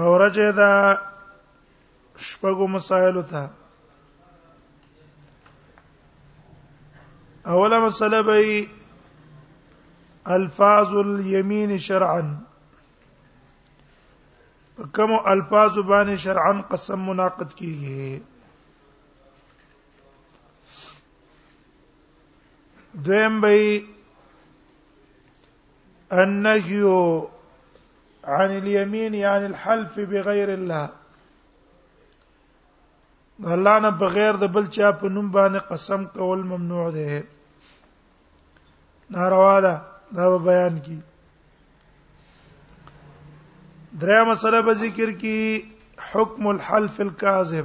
او رجه دا شپږو مسائل ته اوله مسله به الفاظ اليمين شرعا کوم الفاظ باندې شرعا قسم مناقض کیږي دویم به النهي عن اليمين عن الحلف بغير الله الله نه بغیر د بل چا په نوم باندې قسم کول ممنوع دی ناروا ده دا بیان کی دریا مسله به ذکر کی حکم الحلف الكاذب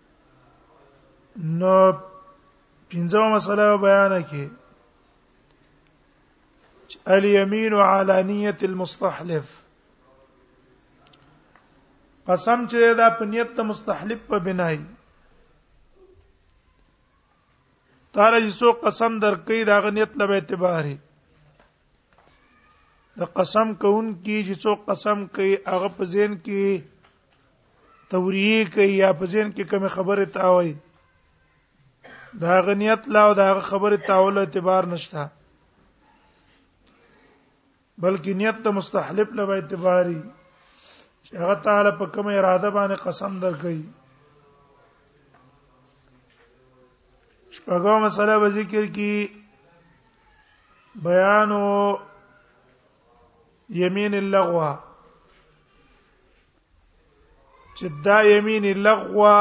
نو پنځمه مسله بیان کړي الیمین علی نیت المستحلف قسم چې دا په نیت ته مستحلف په بنای تر چې څو قسم درکې دا غ نیت لبه اعتباري د قسم کوون کی چې څو قسم کوي هغه په ذهن کې توریه کوي یا په ځین کې کوم خبره تاوي دا غنیت لا او دا خبره تاول اعتبار نشته بلکې نیت ته مستحلف له اعتباري چې هغه تعالی په کومه اراده باندې قسم درکړي شپږم مسله به ذکر کی بیان یمین اللغوه چې دا یمین لغوا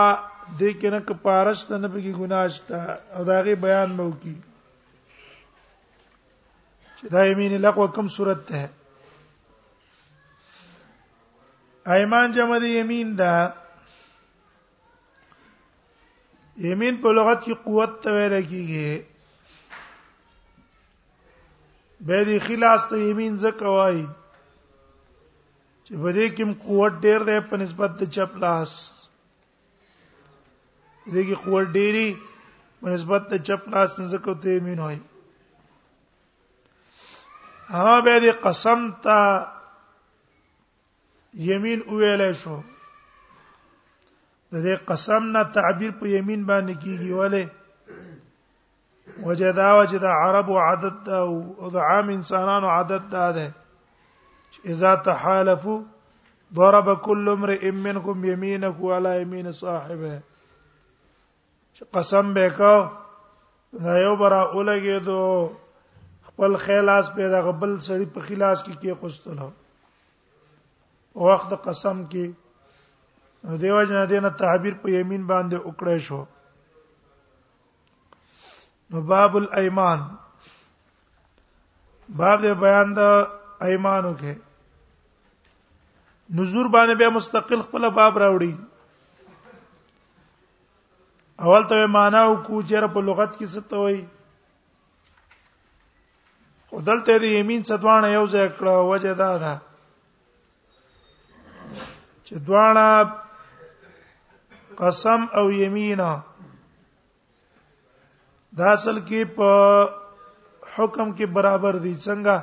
دې کې نه کفارشت نه پکې ګناشت او دا غي بیان مو کی چې دا یمین لغوا کوم صورت ده ایمان جمع دی یمین ده یمین په لغت کې قوت ته ویل کیږي به دې خلاص ته یمین زکوای چې په دې کې قوت ډېر دی په نسبت د چپ لاس دې کې قوت ډېری په نسبت د چپ لاس څخه کوته مين وای هغه به دې قسم ته یمین ویل شو د دې قسم نه تعبیر په یمین باندې کیږي ولی وجدا وجدا عرب عادت دا او د عام انسانانو عادت دا ده چې اذا تحالفوا ضرب كل امرئ منكم يمينه على يمين صاحبه چې قسم به کا دا یو برا اولګي دو خپل خلاص په دا غبل سړی په خلاص کې کې خوستلو وخت قسم کې دیو جن دینه تعبیر په یمین باندې وکړې شو نو باب الايمان باب د بیان د ايمانو کې نذور باندې بیا مستقل خپل باب راوړي اول ته معنا او کو چیر په لغت کې څه ته وایي خدلته د یمین ستوانه یو ځای کړه وجه دا ده چې دواړه قسم او یمینا دا اصل کې په حکم کې برابر دي څنګه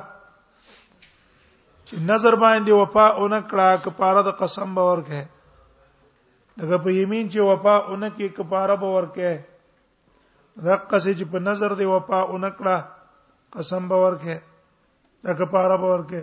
چې نظر باندې وفا اونکړه کفاره د قسم باور کې دغه په یمین چې وفا اونکې کفاره باور کې دغه څه چې په نظر دی وفا اونکړه قسم باور کې دغه کفاره باور کې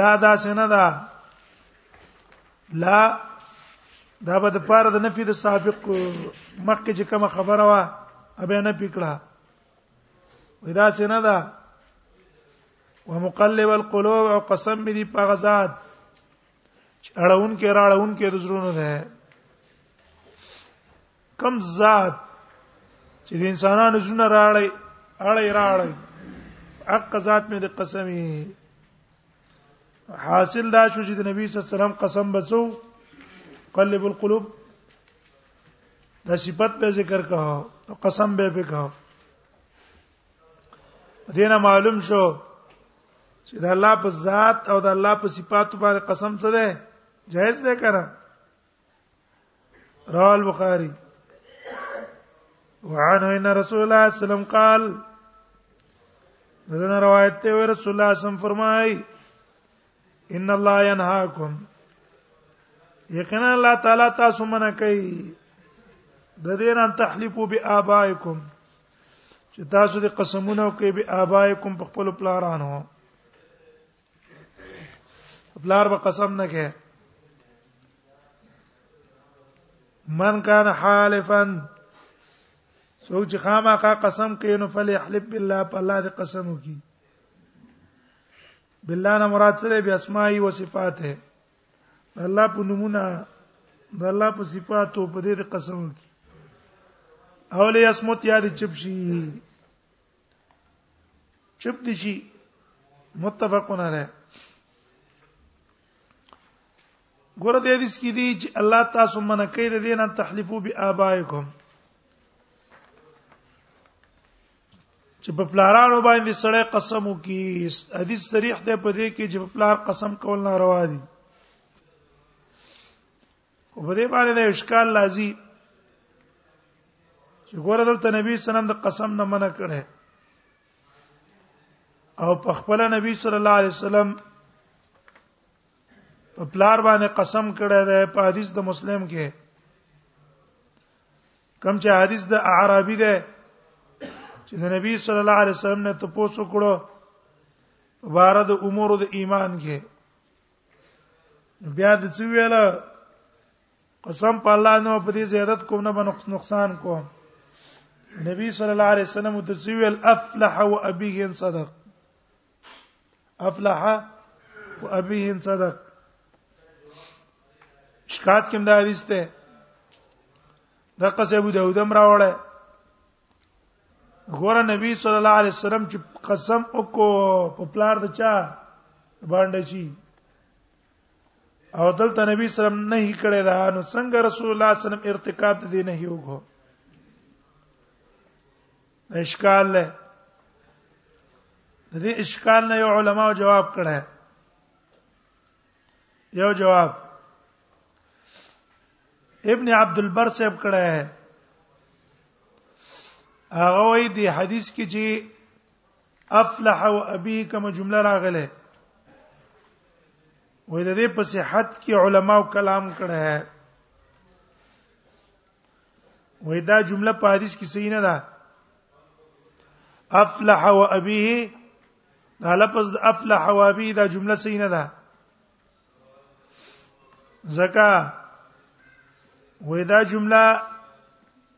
لا دا سنه دا لا دا به د پاره د نفي د سابق مخکې چې کوم خبره وا ابه نه پکړه ودا سنه دا ومقلب القلوب او قسم می دی په غزاد اړهون کې راړهون کې د زړونو ده کم ذات چې د انسانانو زونه راړی اړی راړی حق ذات مې د قسمي حاصل دا شو چې د نبی صلی الله علیه وسلم قسم بچو قلب القلوب دا صفت به ذکر کا او قسم به به کا دینه معلوم شو چې د الله په ذات او د الله په صفاتو باندې قسم څه ده جائز ده کړه رواه البخاري وعنه ان رسول الله صلی الله علیه وسلم قال دغه روایت ته رسول الله صلی الله علیه وسلم فرمای ان الله ينهاکم یقینا الله تعالی تاسو منع کوي د دې نه تحلیقو به آبائکم چې تاسو د قسمونو کې به آبائکم په خپل پلارانو بلار به قسم نه کې من کان حالفا سوچ خامہ کا قسم کین فلیحلف بالله په الله دې قسم وکي بالله نه مراد څه دی بیا اسماءي او صفات ہے الله په نمونه د الله په صفاتو په دې قسم کی او لې اسمت یاد چپ شي چپ دي شي متفقون علیه ګوره د حدیث کې دی چې الله تاسو منه کوي د دین ان تحلفو بآبائکم چې په پلارانو باندې سړی قسم وکي حدیث صریح دی په دې کې چې په پلار قسم کول ناروا دي او په دې باندې د اشکال لازم چې ګوره دلته نبی صلی الله علیه وسلم د قسم نه منع کړي او په خپل نبی صلی الله علیه وسلم په پلار باندې قسم کړی دی په حدیث د مسلم کې کوم چې حدیث د اعرابي ده چې د نبی صلی الله علیه وسلم نه تاسو کړو بار د امور د ایمان کې بیا د څه ویل قسم په الله نو په دې زیادت کوم نه بنقص نقصان کوم نبی صلی الله علیه وسلم د څه ویل افلح و ابيه ان صدق افلح و ابيه ان صدق شکایت کوم دا حدیث ته دغه څه ابو داود هم راوړل غور نبی صلی الله علیه وسلم چې قسم وکړو په پلار د چا باندې چی او دلته نبی صلی الله علیه وسلم نه کړی دا نو څنګه رسول الله صلی الله علیه وسلم ارتکاب دې نه یوغو اشکال له دې اشکال نه یو علماو جواب کړه یو جواب ابن عبد البر صاحب کړه ہے هغه وی دی حدیث کې چې افلح او ابي کوم جمله راغله وې د دې په صحت کې علماو کلام کړه ہے وې دا جمله په حدیث کې صحیح نه ده افلح و ابيه دا لفظ د افلح وابي دا جمله صحیح نه ده زکا وې دا جمله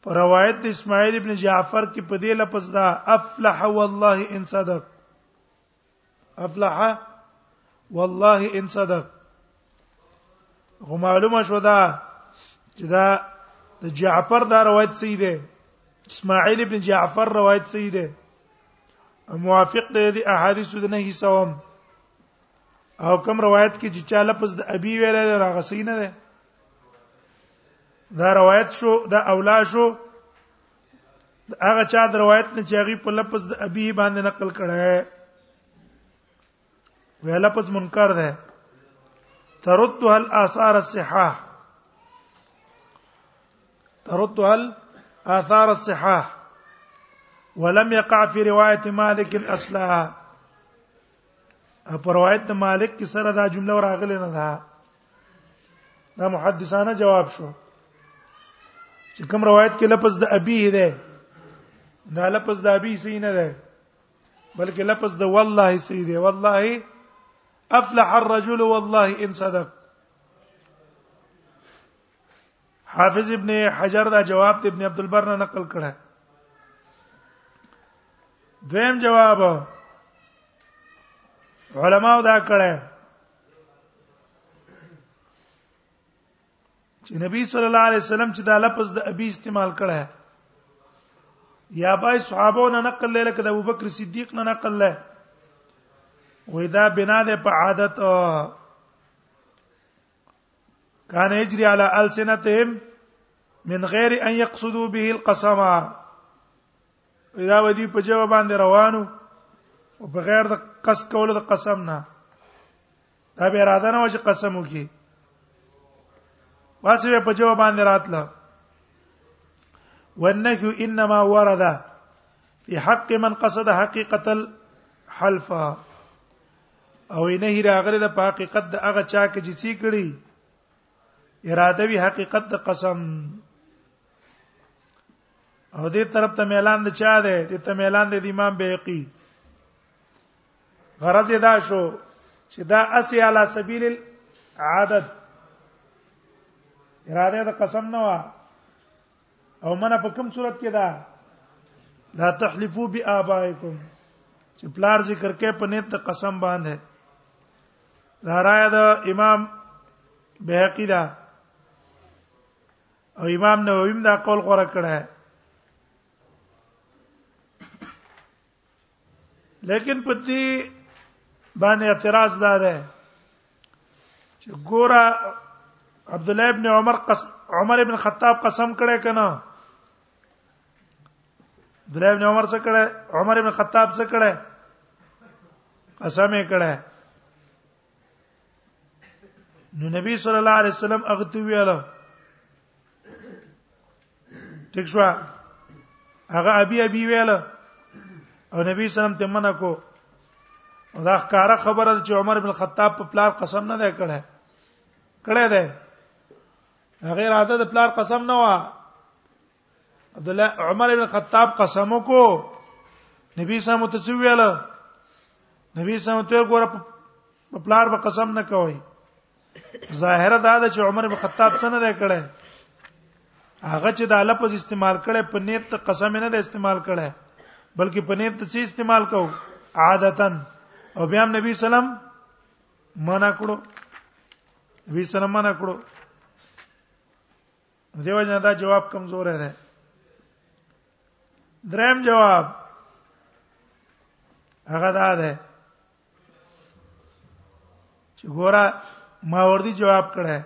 پر روایت د اسماعیل ابن جعفر کې په دې لفظ دا افلح والله ان صدق افلح والله ان صدق خو معلومه شو دا چې دا د جعفر دا روایت صحیح ده اسماعیل ابن جعفر روایت صحیح ده موافق ده د احادیث د نه حساب او کوم روایت کې چې چا لفظ د ابي ویل دی راغ صحیح نه ده دا روایت شو دا اولا شو هغه چا د روایت نه چې هغه په لفظ د ابي باندې نقل کړه وی لفظ منکر ده تردها الاثار الصحه تردها الاثار الصحه ولم يقع في روايه مالك الاصلح په روایت مالک کې سره دا جمله راغلې نه ده دا محدثانه جواب شو چې کوم روایت کې لفظ د ابي ده دا لفظ د ابي سي نه ده بلکې لفظ د والله سید والله افلح الرجل والله ان صدق حافظ ابن حجر دا جواب ابن عبد البر نه نقل کړه دویم جواب علماء دا کړه چې نبی صلی الله علیه وسلم چې دا لفظ د ابي استعمال کړه یا بای صحابو نه نقل له لکه د ابوبکر صدیق نه نقل له وې دا بنا ده په عادت کان یجری علی السنتهم من غیر ان یقصدوا به القسم دا ودی په جواب باندې روانو او بغیر د قص کولو د قسم نه دا به اراده نه و چې قسم وکي واسه په جواب باندې راتله والنفي انما ورد في حق من قصد حقيقه الحلف او نه راغره د حقیقت د هغه چا کې چې سی کړی اراده وی حقیقت د قسم او دې طرف ته ميلان د چا ده دې ته ميلان د امام بيقي غرض دا شو چې دا اسی علی سبیل العدد اراده د قسم نه وا او منه په کوم صورت کې دا لا تحلفو بآبائکم چې پلار ذکر کې په نیت د قسم باندې دا رایا د امام بهقی دا او امام نووی دا قول غوړه کړه لیکن په دې باندې اعتراض دا ده چې ګوره عبد الله ابن عمر قس عمر ابن خطاب قسم کړی کنه عبد الله ابن عمر څه کړی عمر ابن خطاب څه کړی قسم یې کړی نو نبی صلی الله علیه وسلم هغه ته ویل ټیک شو هغه ابي ابي ویل او نبی سلام ته منع کو او دا ښکارا خبره چې عمر بن خطاب په پلار قسم نه دی کړه کړه دی هغه راته د پلار قسم نه و عبد الله عمر بن خطاب قسم کو نبی سلام ته څو ویل نبی سلام ته ګوره په پلار به قسم نه کوي ظاهره دا ده چې عمر بن خطاب څنګه دی کړی هغه چې دا لفظ استعمال کړي په نیت ته قسم نه دی استعمال کړي بلکې په نیت ته استعمال کو عادتا او بیا نبی سلام منع کړو نبی سلام منع کړو دیو جنا دا جواب کمزور دی دریم جواب هغه دا ده چې ګوره ما وردی جواب کړه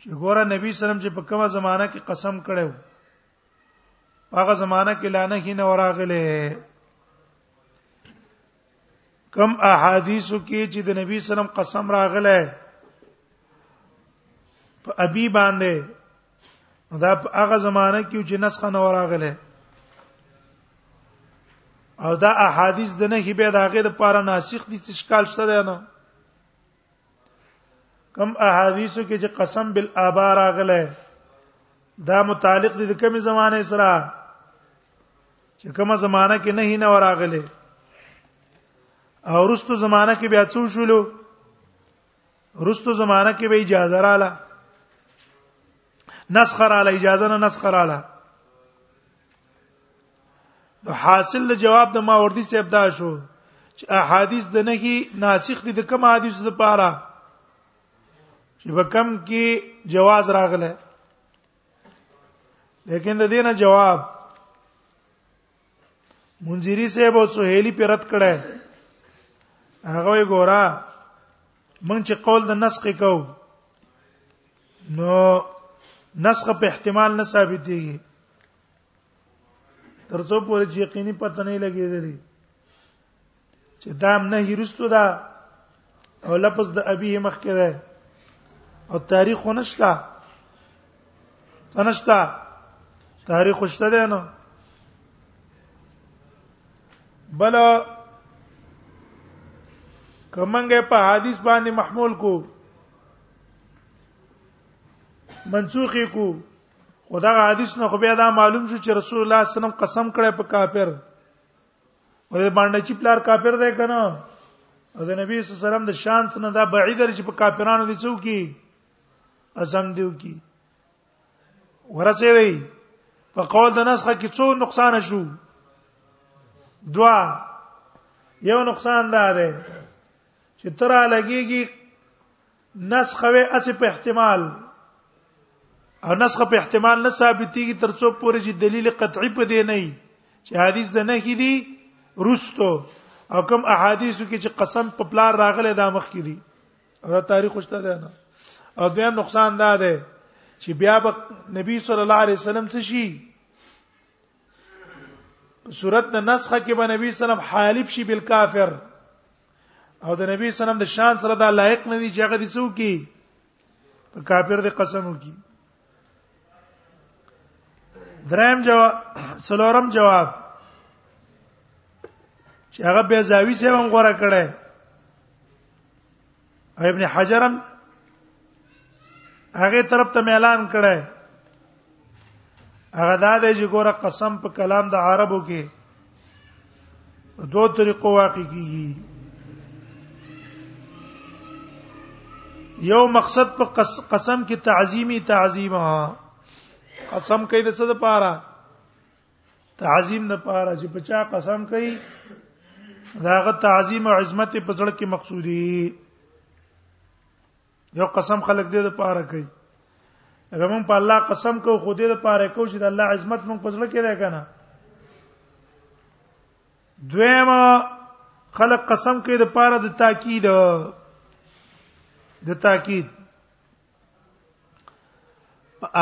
چې ګوره نبی سلام چې په کومه زمانہ کې قسم کړو هغه زمانہ کې لانه هی نه وراغله کم احادیثو کې چې د نبی سلام قسم راغله په ابي باندې دا هغه زمانہ کې چې نسخه نه وراغله او دا احادیث د نه هی به د هغه د پاره ناسخ دي چې شکال شته دی نه کم احادیثو کې چې قسم بالابا راغله دا متعلق دي د کومې زمانه سره چې کومه زمانہ کې نه نه وراغله او رستو زمانہ کې بیا څو شولو رستو زمانہ کې به اجازه رااله نسخر علی اجازه نه نسخر علی نو حاصل د جواب د ماوردی صاحب دا شو چې احادیث د نهي ناسخ دي د کوم حدیث لپاره چې په کم کې جواز راغله لیکن د دینه جواب منذری صاحب او سہیلی پر رد کړه هغه وی ګورا مونږ چې قول د نسخ کو نو نسخ په احتمال نه ثابت دی ترڅو پورې چې یقیني پته نه لګیدلی چې دام نه هیرستو دا او لفظ د ابي مخ کې ده او تاریخ نشته نشته تاریخ شته ده نو بل کمنګه په حدیث باندې محمول کو منسوخی کو خدا حدیث نه خو بیا دا معلوم شو چې رسول الله صلی الله علیه وسلم قسم کړی په کافر ولې باندې چې پلار کافر دی کنه د نبی صلی الله علیه وسلم د شان څخه دا بعید چې په کافرانو دي څوک کی ازم دیو کی ورته وی په قول د نسخه کې څو نقصان شو دوا یو نقصان دا ده چې ترا لګيږي نسخه وې اسې په احتمال او نسخه په احتمال نه ثابتېږي ترڅو پورې چې دلیل قطعي په دې نه وي چې حدیث د نه کې دي رستو او کوم احادیثو کې چې قسم په پلار راغله دا مخ کې دي دا تاریخ خوشته ده نه او بیا نقصان دا ده چې بیا به نبی صلی الله علیه وسلم څه شي صورت د نسخه کې به نبی سلام حالف شي بل کافر او د نبی سلام د شان سره دا لایق نه دی چې هغه دې څوک کی په کافر دې قسم وکي دریم جواب څلورم جواب چې هغه بیزاوی سره هم غوړه کړه ابن حجرم هغه طرف ته اعلان کړه هغه دا دی چې ګوره قسم په کلام د عربو کې دوه طریقو واقع کیږي یو مقصد په قسم کې تعظیمی تعظیمه قسم کوي د څه لپاره تعظیم د پاره چې په چا قسم کوي داغه تعظیم او عظمت په ځړ کې مقصودی یو قسم خلق دې د پاره کوي اگر مون په الله قسم کو خو دې د پاره کو چې د الله عظمت مون په ځړ کې ده کنه دویمه خلق قسم کوي د پاره د تاکید د تاکید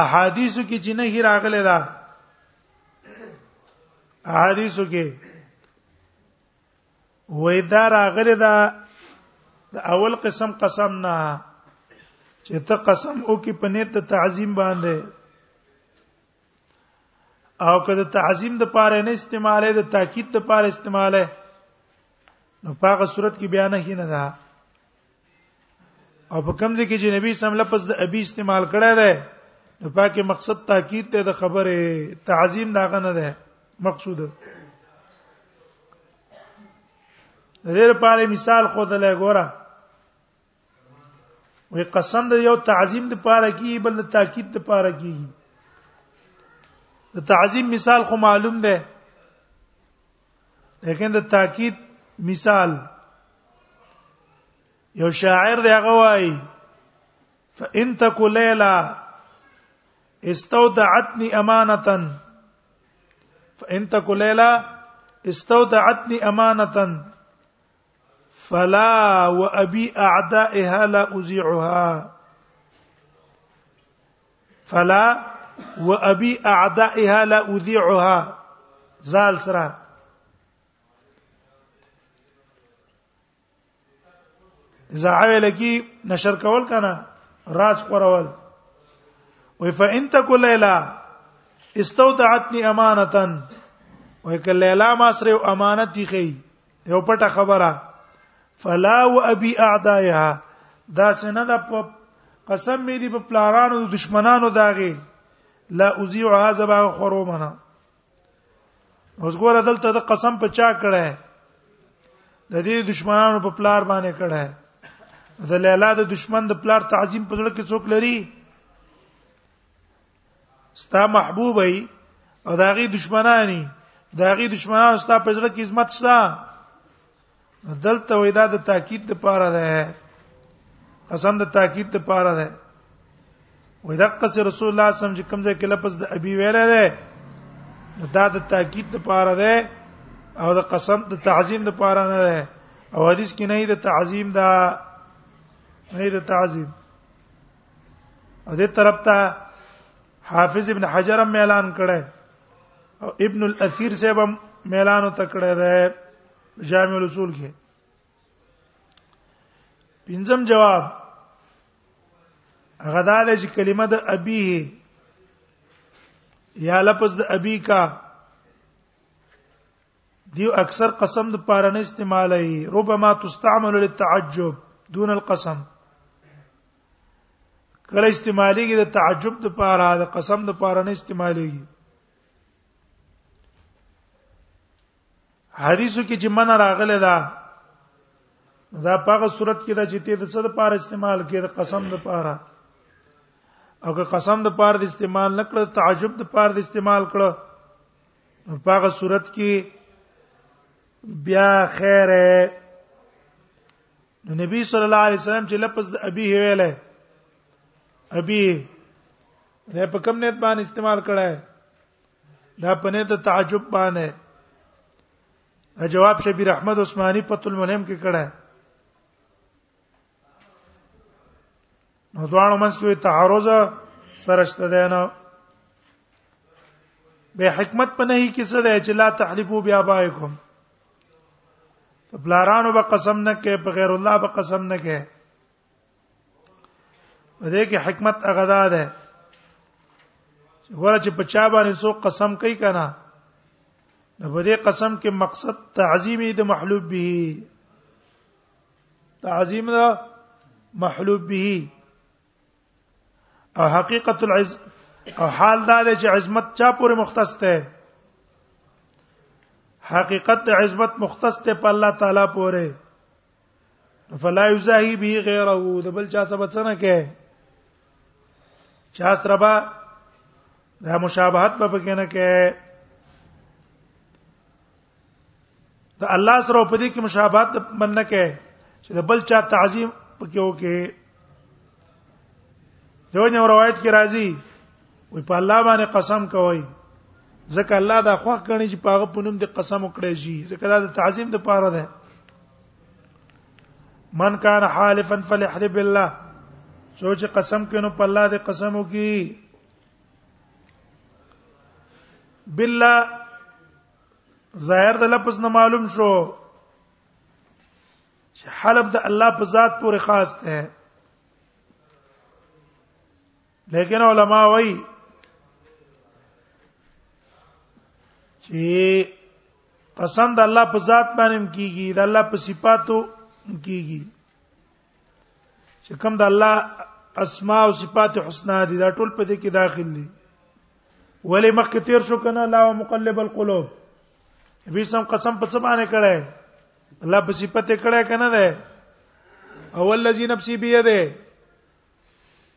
احادیثو کې چې نه هی راغله ده احادیثو کې وې دا راغله ده د اول قسم قسم نه چې ته قسم او کې پنه ته تعظیم باندې او که د تعظیم د پاره نه استعماله د تاکید د پاره استعماله نو په هغه صورت کې بیان هی نه ده او په کوم ځای کې چې نبی سم لفظ د ابي استعمال کړی دی نو پاکه مقصد تاکید ته د خبره تعظیم داغه نه ده مقصود دیر پاره مثال خود له ګوره وی قسم د یو تعظیم د پاره کی بل د تاکید د پاره کی د تعظیم مثال خو معلوم ده لیکن د تاکید مثال یو شاعر دی هغه وای فان تک ليلا استودعتني امانه فان تک ليلا استودعتني امانه فلا وابي اعدائها لا اذيعها فلا وابي اعدائها لا اذيعها زال سره زعوی لکی نشر کول کنه راز خورول وی فان تک لیلا استودعتنی امانتا وی کله لیلا ما سره امانت دی خی یو پټه خبره فلا و ابي اعدائها دا سنه د قسم می دی په پلارانو د دشمنانو داغه لا اذيع هذا با خورو منه اوس ګوره دلته د قسم په چا کړه د دې دشمنانو په پلار باندې کړه د لیلا د دشمن د پلار تعظیم په ځړ کې څوک لري ستا محبوب ای او داغي دشمنانی داغي دشمنان ستا په ځړه کې عزت شته دلته وې دا د تاکید د پاره ده قسم د تاکید د پاره ده وې دا قص رسول الله صلی الله علیه وسلم چې کوم ځای کې لفظ د ابي ویل ده دا د تاکید د پاره ده او د قسم د تعظیم د پاره نه ده او حدیث کې نه د تعظیم دا نه د تعظیم او دې طرف ته حافظ ابن حجر هم اعلان کړي او ابن الاثیر صاحب هم اعلان وکړي ده جامع الاصول کې پنځم جواب غدا د کلمه د ابي یا لفظ د ابي کا دیو اکثر قسم د پاره نه استعمالي ربما تستعمل للتعجب دون القسم کله استعماليږي د تعجب د پاره د قسم د پاره نه استعماليږي حدیثو کې چې من راغله ده دا پاغه صورت کې دا چې ته د څه د پاره استعمال کې د قسم د پاره او که قسم د پاره د استعمال نکړه تعجب د پاره د استعمال کړه په هغه صورت کې بیا خیر نو نبی صلی الله علیه وسلم چې لفظ د ابي ویل ابي دا په کوم نیت باندې استعمال کړه دا په نیت تعجب باندې جواب شبیر احمد عثماني په تل ملهم کې کړه نو دواړو منځ کې تعارض سره شته دی نه به حکمت په نه کې څه دی چې لا تحلفو بیا بایکم په بلارانو به قسم نه کې په غیر الله به قسم نه کې په دې کې حکمت هغه ده ده ګوره چې په چا باندې سو قسم کوي کنه نو په دې قسم کې مقصد تعظیم د محلوب به تعظیم دا محلوب به او حقیقت العز او حال دا چې عظمت چا پورې مختص ده حقیقت عظمت مختص ده په الله تعالی پورې فلا یزاهی به غیره د بل چا سبب څنګه کې چا سره با دا مشابهت په کې نه کې د الله سره په دې کې مشابهت من نه کوي چې د بل چا تعظیم پکې وکي دیو نه روایت کې راځي وي په الله باندې قسم کوي ځکه الله دا خوښ کړي چې پاغه پونم د قسم وکړي شي ځکه دا د تعظیم د پاره ده من کان حالفا فليحلف بالله سوچ قسم کینو په الله دې قسم وکي بالله ظاهر د لفظ نه معلوم شو چې حلف د الله په ذات پورې خاص ده لیکن علما وایي چې قسم د الله په ذات باندې کیږي د الله په صفاتو کیږي چې کوم د الله اسماء او صفات حسنا دي دا ټول په دې کې داخل دي ولې مخکې تیر شو کنه لا مقلب القلوب به سم قسم په څه باندې کړه الله په صفته کړه کنه ده او الذي نفسي بيده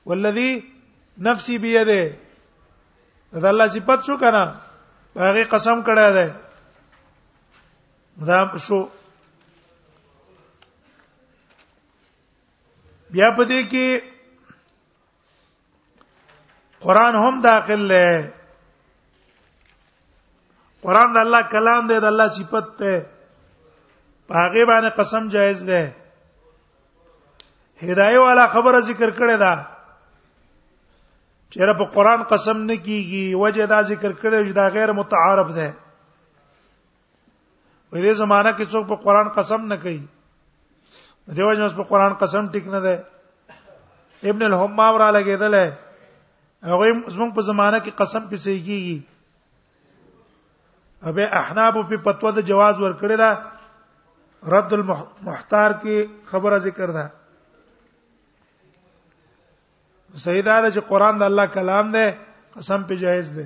والذي نفسي بيده دا الله صفات شو کنه هغه قسم کړه ده دا شو بیا په دې کې قران هم داخل لې قران د الله کلام دی د الله صفت ته هغه باندې قسم جایز ده هدايه والا خبره ذکر کړې ده چیرې په قران قسم نه کیږي وجه دا ذکر کړې چې دا غیر متعارف ده په دې زمانہ کې څوک په قران قسم نه کوي دیو جنس په قران قسم ټیک نه ده ابن الحمام را لګیدل هغه زمونږ په زمانہ کې قسم پسې کیږي ابه احناب په فتوا د جواز ور کړی دا رد المحتار کې خبره ذکر ده سیدا د قران د الله کلام ده قسم په جایز ده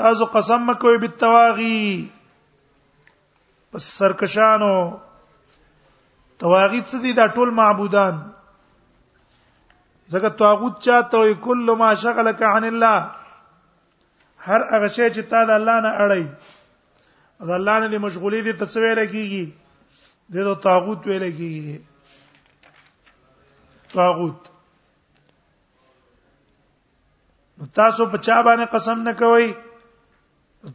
تاسو قسم مکوئ بالتواغي پس سرکشانو تواغی څه دي دا ټول معبودان زګه طاغوت چاته وي کل ما شغلک عن الله هر هغه شی چې تا د الله نه اړای د الله نه دی مشغولې دي تسوي لګيږي د طاغوت ویل کیږي طاغوت نو تاسو په چا باندې قسم نه کوئ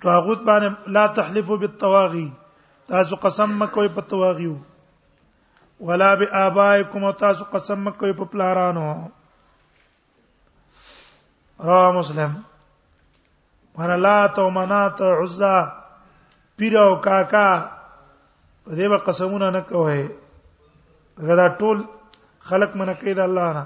طاغوت باندې لا تحلفوا بالطواغي تاسو قسم مکوئ په طواغیو ولا بآبائکم تاسو قسم مکوئ په پلارانو را مسلم وانا لا تو منات عزا پیرو کاکا په دې به قسمونه نه کوي دا ټول خلق منکې د الله نه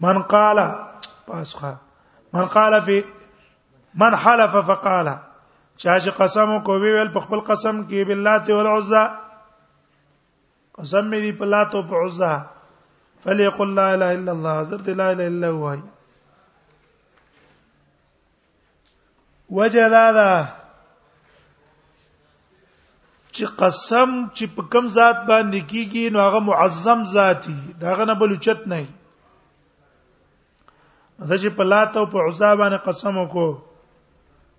من قال پاسخه من قال فی من حلف فقال چا چې قسم کو ویل په خپل قسم کې بالله والعزى قسم دې په لات او په عزى فليقل لا اله الا الله حضرت لا اله الا هو وجه دا ده چې قسم چې په کم ذات باندې کیږي نو هغه معظم ذاتی داغه نه بل چت نه دا چې په لات او په عزا باندې قسم وکړو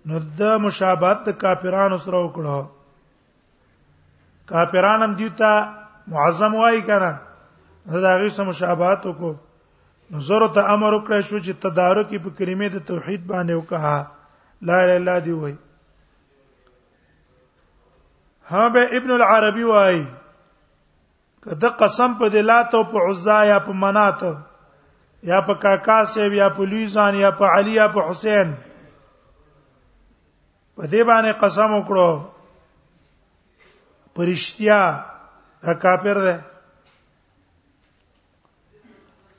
نو د مشابهت د کافرانو سره وکړو کافران هم دي ته معظم وای کنه دا غي سم مشابهت وکړو نو زره ته امر وکړ شو چې تدارک په کلمې د توحید باندې وکړه لا اله الا دی وای ها به ابن العربي وای کده قسم په دلات او په عزا یا په منات یا په کاکا سیب یا په لویزان یا په علی یا په حسین په دې باندې قسم وکړو پرشتیا دا کافر ده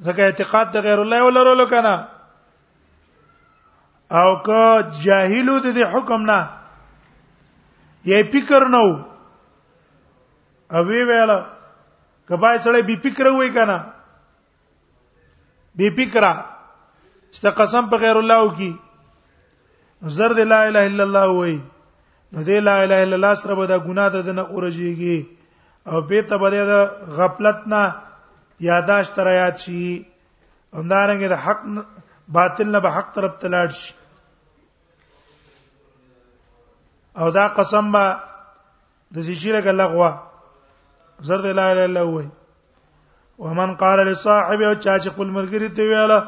ځکه اعتقاد د غیر الله ولرلو کنه او که جاهلو د دې حکم نه یې فکر نه وو او وی ویل کبای سره به فکر وای کنه بی فکرہ است قسم په غیر الله وکي زرد لا اله الا الله وای نو دې لا اله الا الله سره به دا ګناه ده نه اورجیږي او به ته به دا غفلت نه یاداشت را یاد شي همدارنګه د حق باطل نه به حق طرف تلاړ شي او دا قسم به د دې شرک لغوه زرد لا اله الا هو ومن قال لصاحب او چا چې خپل مرګري ته ویاله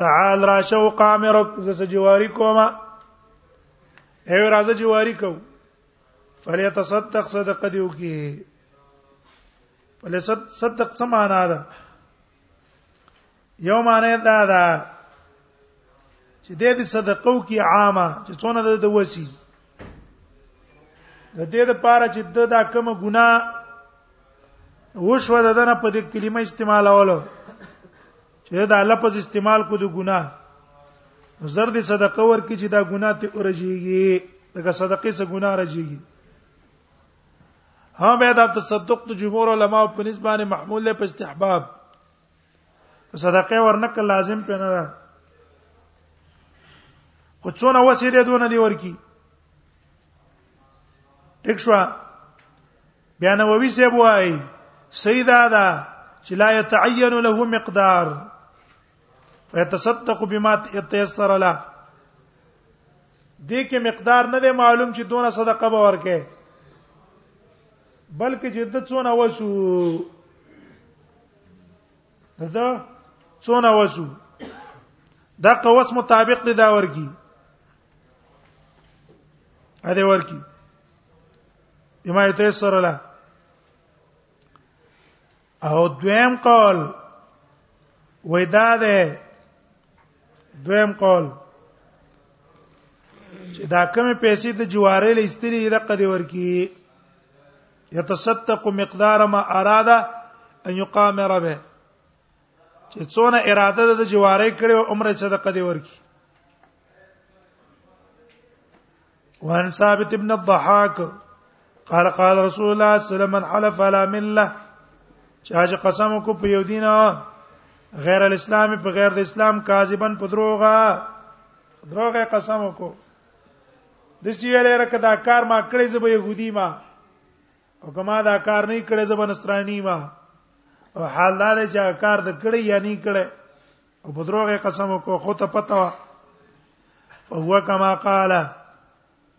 تعال راشه او قامرک زسه جواری کوما ایو راځه جواری کو فلیتصدق صدقه دیو کی فلیتصدق سمانا ده یو معنی دا ده چې د دې صدقو کې عامه چې څونه د وسی د دې لپاره چې د دا کوم ګنا وشو د دنه په دې کلمه استعمالولو چې دا لفظ استعمال کو د ګنا زر دې صدقه ورکړي چې دا ګنا ته ورجیږي دا صدقې څخه ګنا راځيږي ها به دا تصدق د جمهور علما په نسبت باندې محمول له استحباب صدقه ورنک لازم پنه ده خو څونه وسې دې دونه دی ورکی ټیک شو بیا نووي سی بوای سیدا دا چې لا يتعين له مقدار فيتصدق بما يتيسر له دې کې مقدار نه دی معلوم چې دونه صدقه به ورکه بلکې جدت څونه وشو دا څونه وسو دا قوس مطابق دی دا ورکی ا دې ورکی بما يتيسر له او دویم قول وېدا ده دویم قول چې دا کمې پیسې د جوارې لې استری د قدی ورکی يتصدق مقدار ما اراد ان يقام ربه چې څونه اراده د جواره کړي او عمره صدقه دی ورکی وان ثابت ابن الضحاك قال قال رسول الله صلى الله عليه وسلم من حلف على مله چا چې قسم کو په یو دین غیر الاسلام په غیر د اسلام کاذبن په دروغه دروغه قسم کو د سی ویلې رکه دا کار ما کړی زه به يهودي ما او کما دا کار نه کړی زه به نصراني ما او حال دا دی چې کار د کړی یا نه کړی او په دروغه قسم کو خو ته پتا وا فهو کما قال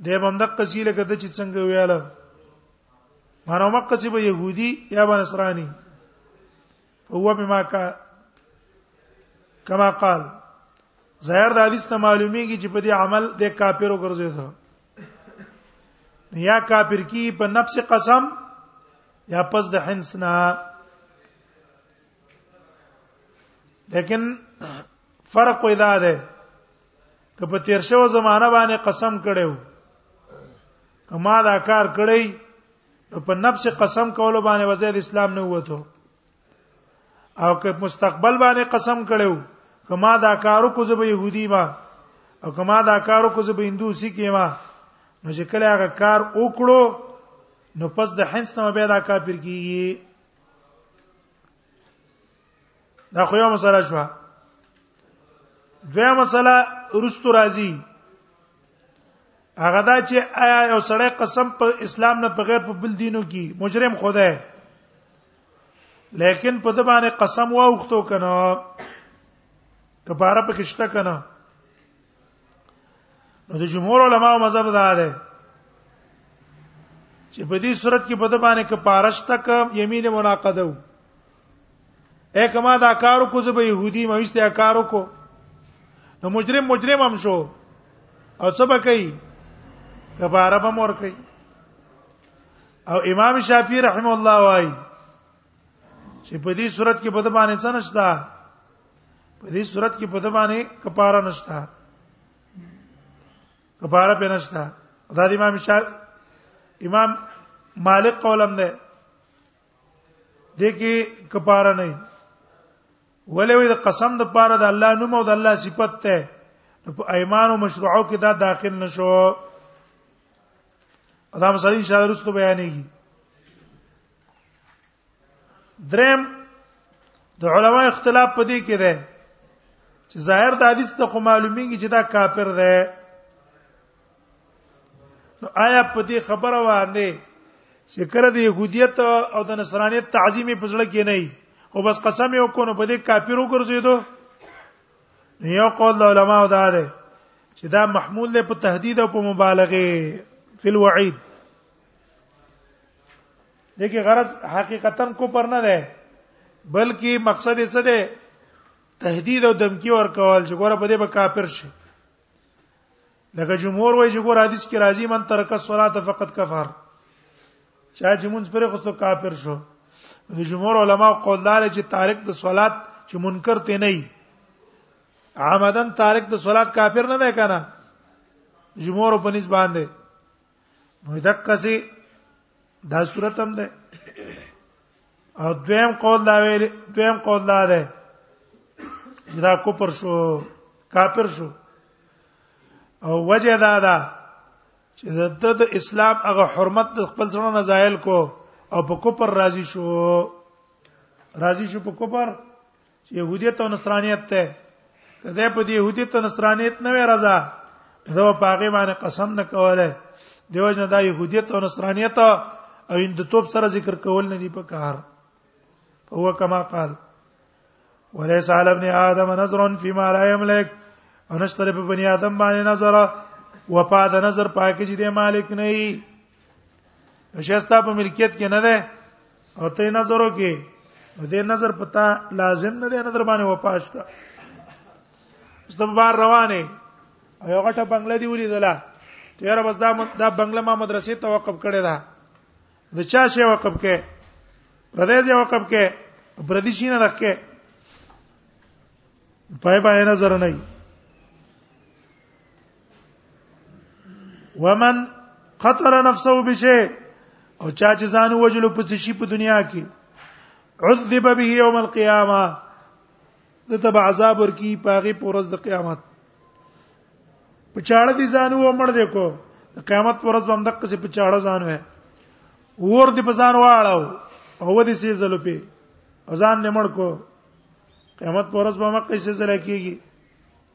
دې بم د قصیله کده چې څنګه ویاله مانو مکه چې به يهودي یا به نصراني هو بما کا کما قال ظاهر د حدیث ته معلومیږي چې په دې عمل د کافرو ګرځیدو یا کافر کی په نفس قسم یا پس د حنس نه لیکن فرق پیدا ده که په تیر شو زمانہ باندې قسم کړو کما دا کار کړی نو په نفس قسم کولو باندې وزید اسلام نه وته او که مستقبل باندې قسم کړو کما دا کارو کو زب يهودي ما او کما دا کارو کو زب هندو سیکي ما نو چې کله هغه کار وکړو نو پس د حنس نه به دا کافر کیږي دا خو یو مسله شو دوه مسله رستو راځي هغه دا چې آیا یو سړی قسم په اسلام نه بغیر په بل دینو کې مجرم خدای لیکن په دې باندې قسم واوختو کنه کباره په کشته کنه نو د جمهور علما مذهب دا ده چې په دې صورت کې په دې باندې کفاره شته کوم یمین مناقضه وو اې کما دا کارو کو زه به يهودي مې وسته کارو کو نو مجرم مجرم هم شو او څه به کوي کفاره به مور کوي او امام شافعي رحم الله وايي چې په دې صورت کې په د باندې څه نشتا په دې صورت کې په د باندې کفاره نشتا کفاره په نشتا دا د امام شافعي امام مالک قولم ده دې کې کفاره نه ولې وې د قسم د پاره د الله نوم او د الله صفت ته په ایمان او مشروعو کې دا داخل نشو دا مسله ان شاء الله رسو بیانېږي درم د علما اختلاف پدې کې ده چې ظاهر د حدیث ته خو معلومیږي چې دا کافر ده نو آیا په دې خبره باندې چې کړه د يهودیت او د نصرانیت تعظیم په ځړه کې نه او بس قسم یې وکړو نو په دې کافرو ګرځیدو یو قول د علماو دا ده چې دا محمول له په تهدید او په مبالغه فی الوعید دغه غرض حقیقتا کو پر نه ده بلکې مقصد یې څه ده تهدید او دمکی ورکول چې ګوره په دې به کافر شي لکه جمهور وایي چې ګور حدیث کې راځي من ترک الصلاه فقط کفر چا چې مونږ پرې خوستو کافر شو د جمهور علما قول دار چې تارک د صلات چې منکر ته نه وي عمدن تارک د صلات کافر نه دی کنه جمهور په نسبت باندې نو دک سي دا صورت هم ده او دویم قول دا ویل دویم قول دا ده دا کوپر شو کافر شو او وجه دا ده چې د اسلام هغه حرمت د خپل ځړو نه زایل کو او په کوپر راضي شو راضي شو په کوپر چې يهودیت او نصرانیت ته کله په دې يهودیت او نصرانیت نه وي رضا زه په هغه باندې قسم نه کوله دیو جن دا يهودیت او نصرانیت او هندوتوب سره ذکر کول نه دی په کار هو کما قال وليس على ابن ادم نظر فيما لا يملك انشتر په بني ادم باندې نظر وفا د نظر پاکه چې د مالک نه شستا په ملکیت کې نه ده او ته نظر وکې دې نظر پتا لازم نه ده نظر باندې وپاشتا استبار روانه یو غټه بنگله دی ولیدله تیر بس دا دا بنگله ما مدرسې ته وقف کړی دا د چا شی وقف کې پردې شی وقف کې پردې شی نه راکې پای پای نظر نه ومن قتل نفسه بشيء او چا چې ځان وجلو په څه شي په دنیا کې عذب به یوم القیامه د تب عذاب ورکی پاغي پورز د قیامت په چاړه دي ځان و مړ دی کو د قیامت پورز باندې دقه سي په چاړه ځان وې ور دي په ځان واړو او ودي سي زلو په ځان نه مړ کو قیامت پورز باندې قصه زل کیږي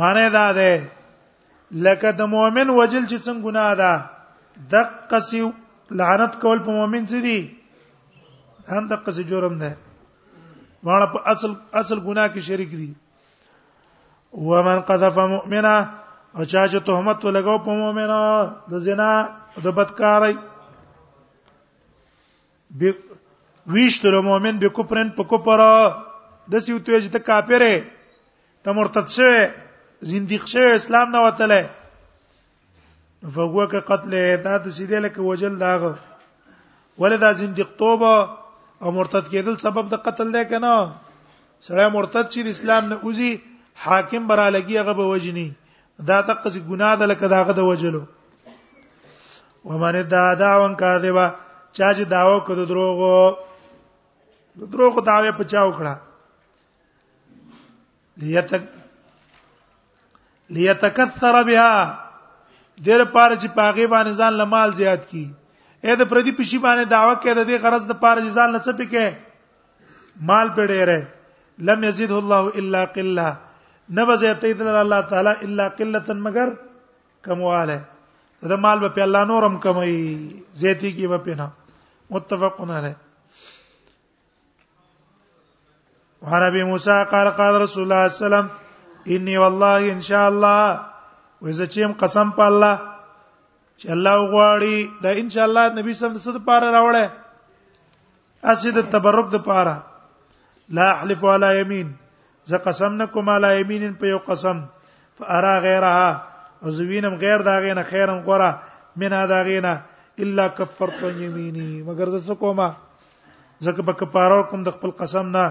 معنی دا ده لکه د مؤمن وجل چې څنګه ګناه ده دقه سی لعنت کول په مؤمن څه دي هم دقه سی جرم ده مړه په اصل اصل ګناه کې شریک دي ومن قذف مؤمنا او چا چې تهمت لګاو په مؤمنه د زنا د بدکارۍ به ویشتل مؤمن به کوپرن په کوپر د سیو ته چې ته کافره ته مرتد شوی زنديق شوی اسلام نه وتله فهو که قتل دا د سیده لکه وجل داغه ولدا زنديق توبه او مرتد کېدل سبب د قتل دی کنه سړی مرتد شي د اسلام نه اوزي حاکم برا لګي هغه به وجني دا تقص ګناه ده لکه داغه د وجلو ومن دا داون کاذبا چا چې داوا کړو دروغو دروغو داوی په چا وکړه لیتک لیتکثر بها دیر پار چې پاغه باندې ځان لمال زیات کی اې د پردي پشي باندې داوا کې د دې غرض د پار ځان لڅ پکې مال په ډېره لم یزیده الله الا قله نه بزیته اذن الله تعالی الا قله مگر کمواله دا مال به په الله نورم کمای زیتی کی به پنه متفقون علیه وعن ابي موسى قال قال رسول الله صلى الله عليه وسلم اني والله ان شاء الله واذا چم قسم په الله چې الله غواړي دا ان شاء الله نبی صلی الله علیه وسلم پاره راوړې اسید تبرک د پاره لا احلف ولا يمين ز قسم نکوم علی یمین په یو قسم فارا غیرها او زوینم غیر دا غینه خیرم غره من دا غینه الا کفرت یمینی مگر زه کومه ځکه په کفاره کوم د خپل قسم نه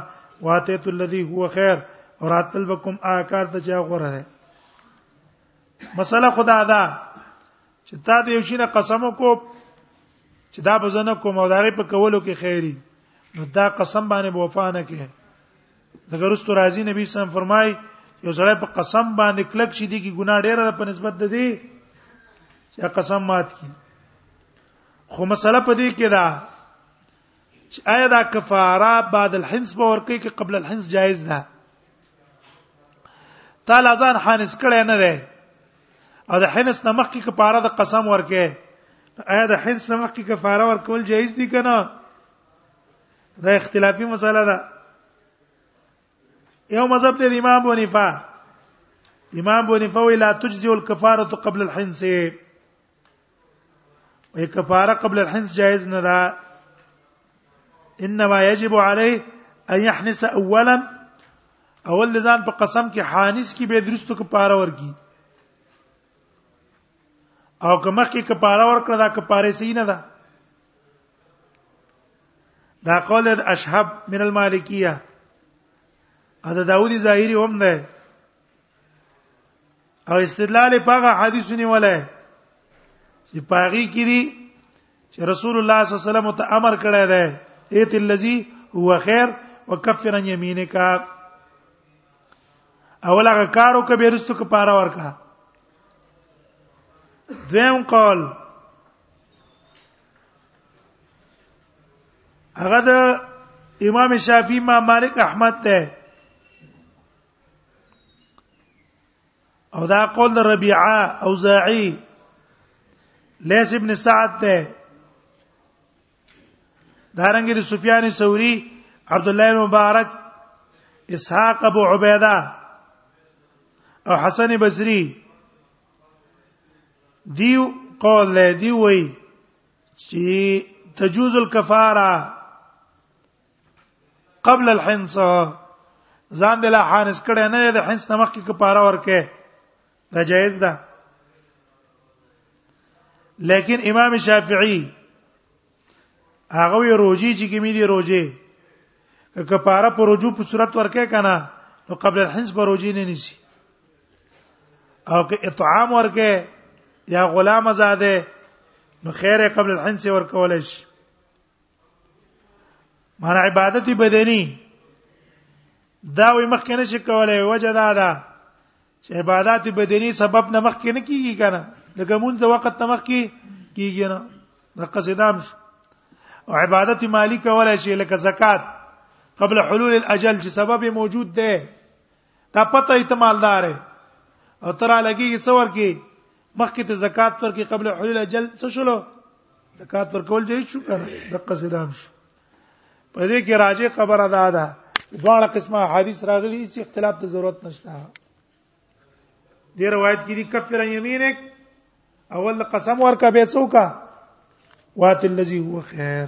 واتیت الذی هو خیر او راتل بكم آکار ته چا غره ده مسله خدا ده چې تا د یو شي نه قسم کو چې دا بزنه کوم او دغه په کولو کې خیری نو دا قسم باندې وفا نه کوي دغه رستو راضی نبی صلی الله علیه وسلم فرمای یو سړی په قسم باندې کلک شي دي کې ګناه ډیره ده په نسبت د دې چې قسم مات کی خو مسله په دې کې ده چې آیا دا کفاره بعد الحنس به ورکه کې قبل الحنس جایز ده تعالی ځان حانس کړي نه ده او د حنس نه مخکې کفاره د قسم ورکه آیا د حنس نه مخکې کفاره ورکول جایز دي کنه دا اختلافي مسله ده یو مذهب د امام ابو حنیفه امام ابو حنیفه وی لا تجزئ الكفاره قبل الحنس وي کفاره قبل الحنس جائز نه ده انما يجب عليه ان يحنس اولا اول ځان په قسم کې حانس کې به درستو کفاره ورکی او که مخکې کفاره ورکړه دا کفاره صحیح نه ده دا قول اشهب من المالکیه دا داوودی ظاهری هم ده او استدلال په هغه حدیثونه ولای چې پاغي کې دي چې رسول الله صلی الله علیه وسلم ته امر کړی دی ایت الذی هو خیر وکفر عن یمینک اول هغه کارو کې بیرستو کې پاره ورکا دویم قول هغه د امام شافعی امام مالک احمد ته او دا قول ربيعه او زاعي ليس ابن سعد ته دارنګ د سفيان ثوري عبد الله المبارک اسحاق ابو عبيده او حسن بصري دیو قول له دی وای چې تجوز الكفاره قبل الحنس ځان د لا حانس کړه نه د حنس نمخ کې کفاره ورکه دا جایز ده لیکن امام شافعی هغه وی روزي چې کمی دی روزي کفاره پر رجوع په صورت ورکه کنه نو قبل الحنس پر روزي نه نسی او که اطعام ورکه یا غلام آزاده نو خیره قبل الحنس ورکول شي مر عبادت بدني دا وي مخ کنه شي کولای وجه دا ده چې عبادت بدني سبب نه مخ کنه کیږي کنه لکه مونږ د وخت نه مخ کی کیږي نه د قصیدام او عبادت مالی کولای شي لکه زکات قبل حلول الاجل چې سبب موجود ده دا پته ایته مالدار او ترا لګي څور کې مخکې ته زکات پر کې قبل حلول اجل څه شلو زکات پر کول جاي شو کنه دغه سلام شو په دې کې راځي خبر ادا ده دواړه قسمه حدیث راغلي چې اختلاف ته ضرورت نشته دې روایت کې دي کفر یمینک اول قسم ورکا به څوکا وات الذي هو خير